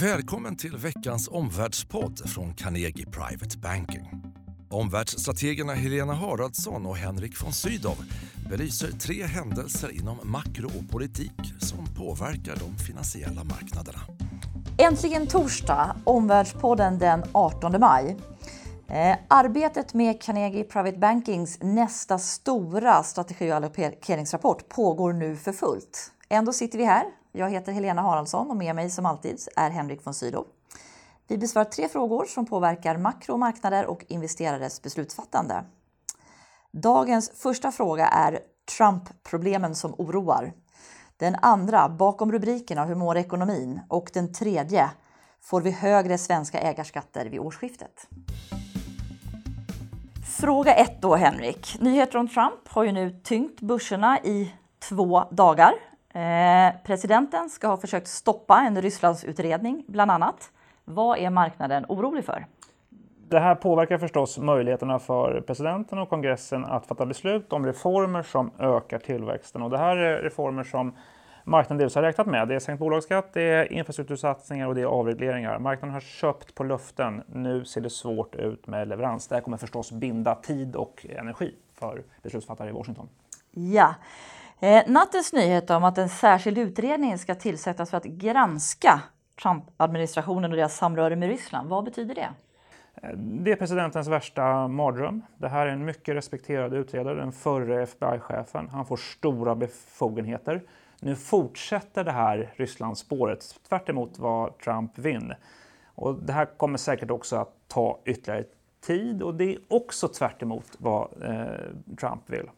Välkommen till veckans omvärldspodd från Carnegie Private Banking. Omvärldsstrategerna Helena Haraldsson och Henrik von Sydow belyser tre händelser inom makro och politik som påverkar de finansiella marknaderna. Äntligen torsdag, Omvärldspodden den 18 maj. Eh, arbetet med Carnegie Private Bankings nästa stora strategi och allokeringsrapport pågår nu för fullt. Ändå sitter vi här. Jag heter Helena Haraldsson och med mig som alltid är Henrik von Sydow. Vi besvarar tre frågor som påverkar makromarknader och investerares beslutsfattande. Dagens första fråga är Trump-problemen som oroar. Den andra, bakom rubrikerna Hur mår ekonomin? Och den tredje, Får vi högre svenska ägarskatter vid årsskiftet? Fråga 1 då Henrik. Nyheter om Trump har ju nu tyngt börserna i två dagar. Eh, presidenten ska ha försökt stoppa en Rysslandsutredning bland annat. Vad är marknaden orolig för? Det här påverkar förstås möjligheterna för presidenten och kongressen att fatta beslut om reformer som ökar tillväxten. Och det här är reformer som marknaden dels har räknat med. Det är sänkt bolagsskatt, det är infrastruktursatsningar och det är avregleringar. Marknaden har köpt på löften. Nu ser det svårt ut med leverans. Det här kommer förstås binda tid och energi för beslutsfattare i Washington. Ja. Eh, nattens nyhet om att en särskild utredning ska tillsättas för att granska Trump-administrationen och deras samröre med Ryssland. Vad betyder det? Eh, det är presidentens värsta mardröm. Det här är en mycket respekterad utredare, den förre FBI-chefen. Han får stora befogenheter. Nu fortsätter det här Rysslandsspåret, tvärt vad Trump vill. Och det här kommer säkert också att ta ytterligare tid och det är också tvärt vad eh, Trump vill.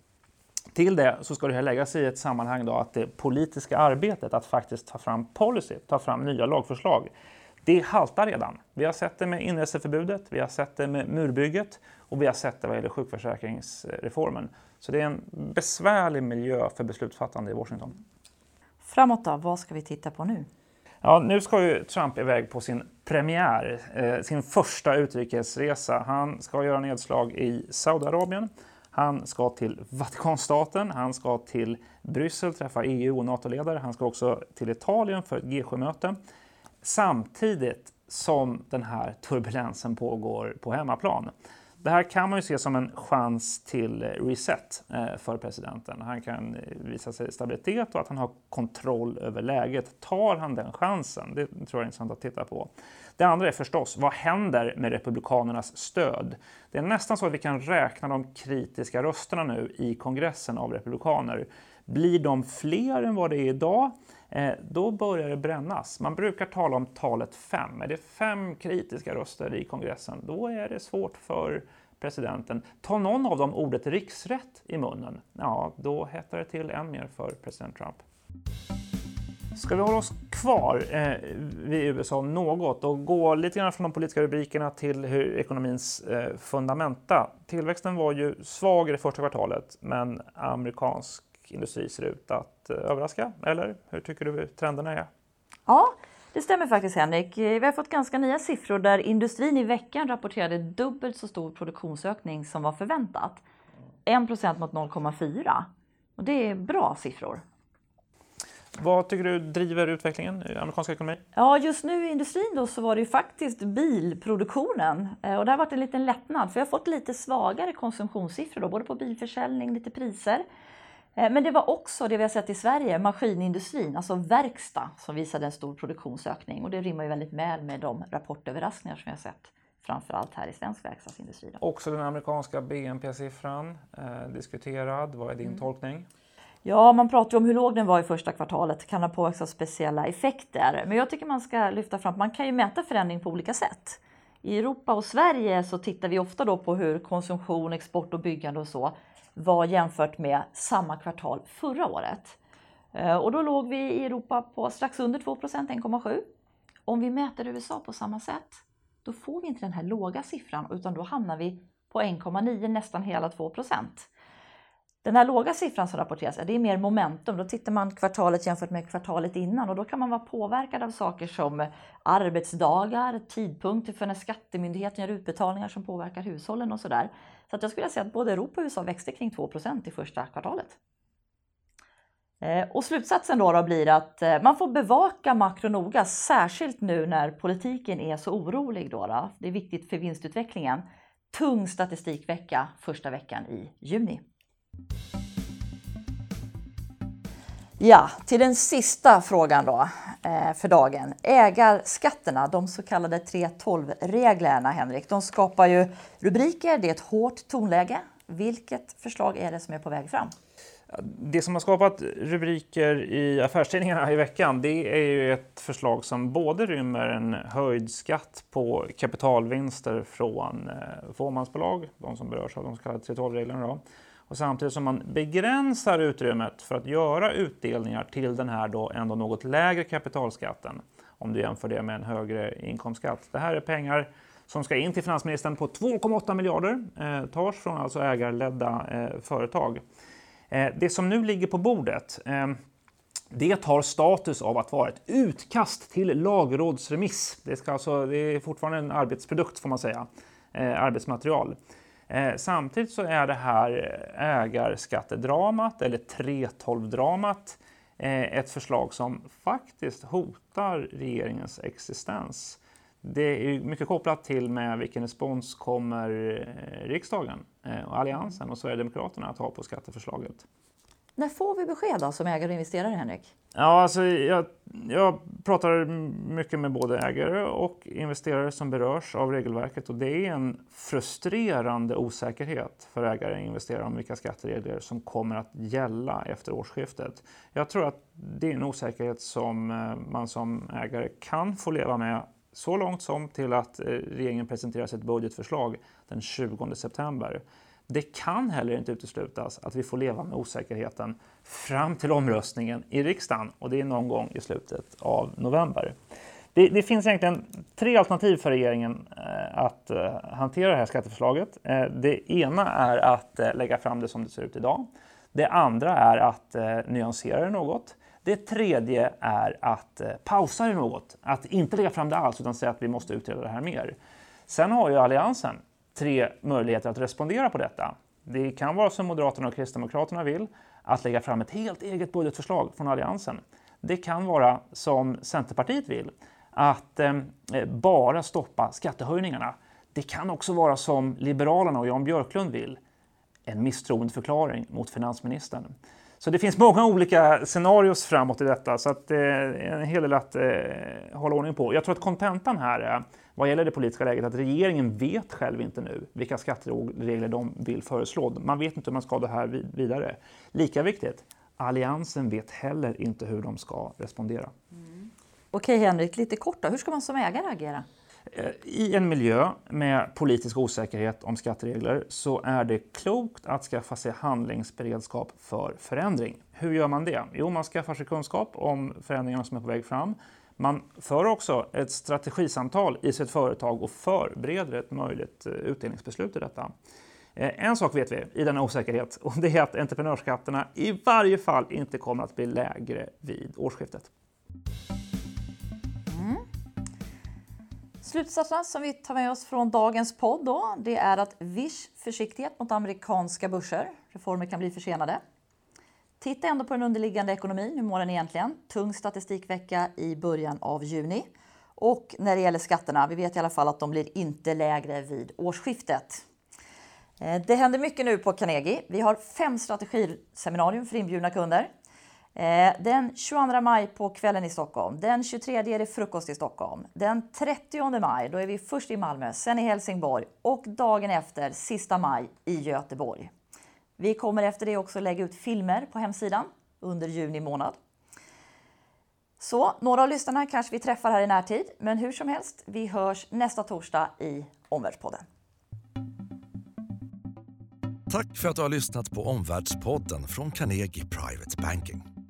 Till det så ska det här läggas i ett sammanhang då att det politiska arbetet att faktiskt ta fram policy, ta fram nya lagförslag, det haltar redan. Vi har sett det med inreseförbudet, vi har sett det med murbygget och vi har sett det vad gäller sjukförsäkringsreformen. Så det är en besvärlig miljö för beslutsfattande i Washington. Framåt då, vad ska vi titta på nu? Ja, nu ska ju Trump iväg på sin premiär, eh, sin första utrikesresa. Han ska göra nedslag i Saudiarabien. Han ska till Vatikanstaten, han ska till Bryssel träffa EU och NATO-ledare. Han ska också till Italien för ett G7-möte. Samtidigt som den här turbulensen pågår på hemmaplan. Det här kan man ju se som en chans till reset eh, för presidenten. Han kan eh, visa sig stabilitet och att han har kontroll över läget. Tar han den chansen? Det tror jag är intressant att titta på. Det andra är förstås, vad händer med Republikanernas stöd? Det är nästan så att vi kan räkna de kritiska rösterna nu i kongressen av republikaner. Blir de fler än vad det är idag? Eh, då börjar det brännas. Man brukar tala om talet fem. Är det fem kritiska röster i kongressen, då är det svårt för presidenten. Tar någon av dem ordet riksrätt i munnen, ja, då hettar det till än mer för president Trump. Ska vi hålla oss kvar eh, vid USA något och gå lite grann från de politiska rubrikerna till hur ekonomins eh, fundamenta. Tillväxten var ju svag i det första kvartalet, men amerikansk industri ser ut att eh, överraska. Eller hur tycker du trenderna är? Ja, det stämmer faktiskt Henrik. Vi har fått ganska nya siffror där industrin i veckan rapporterade dubbelt så stor produktionsökning som var förväntat. 1% mot 0,4. Och det är bra siffror. Vad tycker du driver utvecklingen i amerikanska ekonomin? Ja, just nu i industrin då så var det ju faktiskt bilproduktionen eh, och det har varit en liten lättnad för jag har fått lite svagare konsumtionssiffror då, både på bilförsäljning, lite priser. Eh, men det var också det vi har sett i Sverige, maskinindustrin, alltså verkstad, som visade en stor produktionsökning. Och det rimmar ju väldigt väl med de rapportöverraskningar som vi har sett framförallt här i svensk verkstadsindustri. Då. Också den amerikanska BNP-siffran eh, diskuterad. Vad är din mm. tolkning? Ja, man pratar ju om hur låg den var i första kvartalet. Kan ha påverkats av speciella effekter. Men jag tycker man ska lyfta fram att man kan ju mäta förändring på olika sätt. I Europa och Sverige så tittar vi ofta då på hur konsumtion, export och byggande och så var jämfört med samma kvartal förra året. Eh, och då låg vi i Europa på strax under 2% 1,7. Om vi mäter USA på samma sätt, då får vi inte den här låga siffran utan då hamnar vi på 1,9, nästan hela 2 den här låga siffran som rapporteras, det är mer momentum. Då tittar man kvartalet jämfört med kvartalet innan och då kan man vara påverkad av saker som arbetsdagar, tidpunkter för när skattemyndigheten gör utbetalningar som påverkar hushållen och sådär. Så att jag skulle säga att både Europa och USA växte kring 2% i första kvartalet. Eh, och slutsatsen då, då blir att eh, man får bevaka makro noga, särskilt nu när politiken är så orolig. Då, då. Det är viktigt för vinstutvecklingen. Tung statistikvecka första veckan i juni. Ja, till den sista frågan då eh, för dagen. Ägarskatterna, de så kallade 3.12-reglerna, Henrik, de skapar ju rubriker, det är ett hårt tonläge. Vilket förslag är det som är på väg fram? Det som har skapat rubriker i affärstidningarna i veckan det är ju ett förslag som både rymmer en höjd skatt på kapitalvinster från eh, fåmansbolag, de som berörs av de så kallade 3.12-reglerna, och samtidigt som man begränsar utrymmet för att göra utdelningar till den här då ändå något lägre kapitalskatten om du jämför det med en högre inkomstskatt. Det här är pengar som ska in till finansministern på 2,8 miljarder, eh, tas från alltså ägarledda eh, företag. Eh, det som nu ligger på bordet eh, det har status av att vara ett utkast till lagrådsremiss. Det, ska alltså, det är fortfarande en arbetsprodukt får man säga, eh, arbetsmaterial. Eh, samtidigt så är det här eh, ägarskattedramat, eller 3.12-dramat, eh, ett förslag som faktiskt hotar regeringens existens. Det är mycket kopplat till med vilken respons kommer eh, riksdagen, eh, och Alliansen och Sverigedemokraterna att ha på skatteförslaget. När får vi besked då, som ägare och investerare, Henrik? Ja, alltså, jag, jag pratar mycket med både ägare och investerare som berörs av regelverket och det är en frustrerande osäkerhet för ägare och investerare om vilka skatteregler som kommer att gälla efter årsskiftet. Jag tror att det är en osäkerhet som eh, man som ägare kan få leva med så långt som till att eh, regeringen presenterar sitt budgetförslag den 20 september. Det kan heller inte uteslutas att vi får leva med osäkerheten fram till omröstningen i riksdagen och det är någon gång i slutet av november. Det, det finns egentligen tre alternativ för regeringen eh, att eh, hantera det här skatteförslaget. Eh, det ena är att lägga fram det som det ser ut idag. Det andra är att nyansera det något. Det tredje är att pausa det något, att inte lägga fram det alls utan säga att vi måste utreda det här mer. Sen har ju Alliansen tre möjligheter att respondera på detta. Det kan vara som Moderaterna och Kristdemokraterna vill, att lägga fram ett helt eget budgetförslag från Alliansen. Det kan vara som Centerpartiet vill, att eh, bara stoppa skattehöjningarna. Det kan också vara som Liberalerna och Jan Björklund vill, en misstroendeförklaring mot finansministern. Så det finns många olika scenarios framåt i detta, så att det är en hel del att eh, hålla ordning på. Jag tror att kontentan här är vad gäller det politiska läget att regeringen vet själv inte nu vilka skatteregler de vill föreslå. Man vet inte hur man ska det här vidare. Lika viktigt, Alliansen vet heller inte hur de ska respondera. Mm. Okej Henrik, lite kort då. Hur ska man som ägare agera? Eh, I en miljö med politisk osäkerhet om skatteregler så är det klokt att skaffa sig handlingsberedskap för förändring. Hur gör man det? Jo, man skaffar sig kunskap om förändringarna som är på väg fram. Man för också ett strategisamtal i sitt företag och förbereder ett möjligt eh, utdelningsbeslut i detta. Eh, en sak vet vi i denna osäkerhet och det är att entreprenörsskatterna i varje fall inte kommer att bli lägre vid årsskiftet. Mm. Slutsatserna som vi tar med oss från dagens podd då, det är att viss försiktighet mot amerikanska börser. Reformer kan bli försenade. Titta ändå på den underliggande ekonomin. Hur mår den egentligen? Tung statistikvecka i början av juni. Och när det gäller skatterna, vi vet i alla fall att de blir inte lägre vid årsskiftet. Eh, det händer mycket nu på Carnegie. Vi har fem strategiseminarium för inbjudna kunder. Eh, den 22 maj på kvällen i Stockholm. Den 23 är det frukost i Stockholm. Den 30 maj då är vi först i Malmö, sen i Helsingborg och dagen efter, sista maj, i Göteborg. Vi kommer efter det också lägga ut filmer på hemsidan under juni månad. Så några av lyssnarna kanske vi träffar här i närtid, men hur som helst, vi hörs nästa torsdag i Omvärldspodden. Tack för att du har lyssnat på Omvärldspodden från Carnegie Private Banking.